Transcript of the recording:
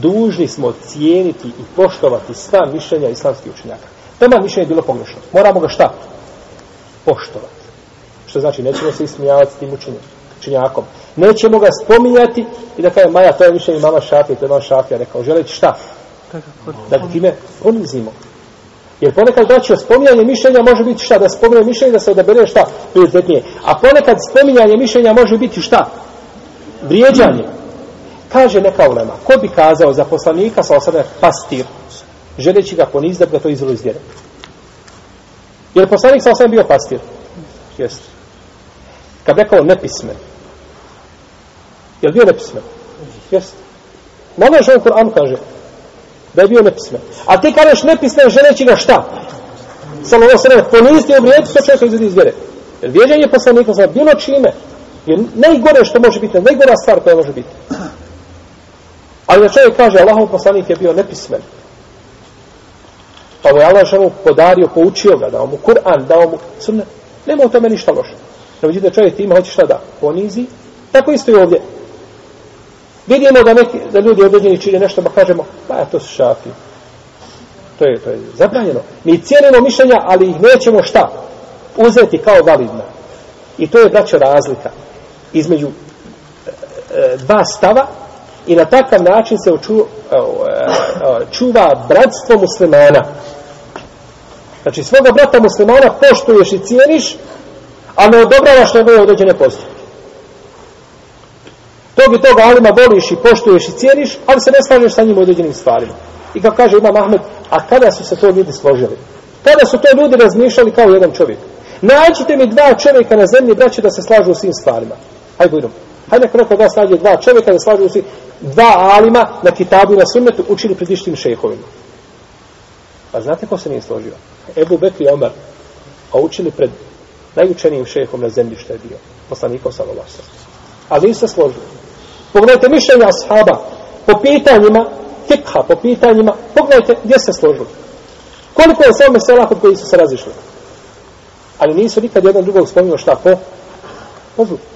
dužni smo cijeniti i poštovati sva mišljenja islamskih učenjaka. Tema mišljenje je bilo pogrešno. Moramo ga šta? Poštovati. Što znači, nećemo se ismijavati s tim učenjakom. Nećemo ga spominjati i da kaže, Maja, to je mišljenje mama Šafija, to je mama Šafija rekao. Želeći šta? Da ga time ponizimo. Jer ponekad znači o spominjanje mišljenja može biti šta? Da spominje mišljenje da se odabere šta? Prioritetnije. A ponekad spominjanje mišljenja može biti šta? Vrijeđanje. Hmm Kaže neka ulema, ko bi kazao za poslanika sa osrme pastir, želeći ga poniz da bi ga to izvelo iz vjere? Je li poslanik sa osrme bio pastir? Jest. Kad rekao nepismen, je li bio nepismen? Jest. Mogao je što Kur'an kaže, da je bio nepismen. A ti kadaš nepismen, želeći ga šta? Samo ovo sredo, ponizite i obrijeti sa čovjeka izvedi iz vjere. Jer vjeđanje poslanika sa bilo čime je najgore što može biti, najgora stvar koja može biti. Ali da čovjek kaže, Allahov poslanik je bio nepismen. Pa mu je Allah ženu podario, poučio ga, dao mu Kur'an, dao mu sunne. Nema u tome ništa loše. Da vidite čovjek ima, hoće šta da ponizi. Tako isto i ovdje. Vidimo da, neki, da ljudi određeni čine nešto, pa kažemo, pa ja to su šafi. To je, to je zabranjeno. Mi cijenimo mišljenja, ali ih nećemo šta? Uzeti kao validna. I to je, braćo, razlika između e, e dva stava I na takav način se uču, e, e, čuva bratstvo muslimana. Znači, svoga brata muslimana poštuješ i cijeniš, a ne odobravaš na ove određene postupke. To bi toga alima voliš i poštuješ i cijeniš, ali se ne slažeš sa njim u određenim stvarima. I kao kaže Imam Ahmed, a kada su se to ljudi složili? Kada su to ljudi razmišljali kao jedan čovjek? Nađite mi dva čovjeka na zemlji, braće, da se slažu u svim stvarima. Hajde, budu. Hajde, neko neko da slađe dva čovjeka da slažu u svim dva alima na kitabu i na sunnetu učili pred ištim šehovima. Pa znate ko se nije složio? Ebu Bekri i Omer, a učili pred najučenijim šehom na zemlji što je bio. Poslanikom sa Lovasa. Ali nije se složio. Pogledajte mišljenja ashaba po pitanjima fikha, po pitanjima, pogledajte gdje se složili. Koliko je sve mesela kod koji su se razišli. Ali nisu nikad jedan drugog spominio šta po, po zlupu.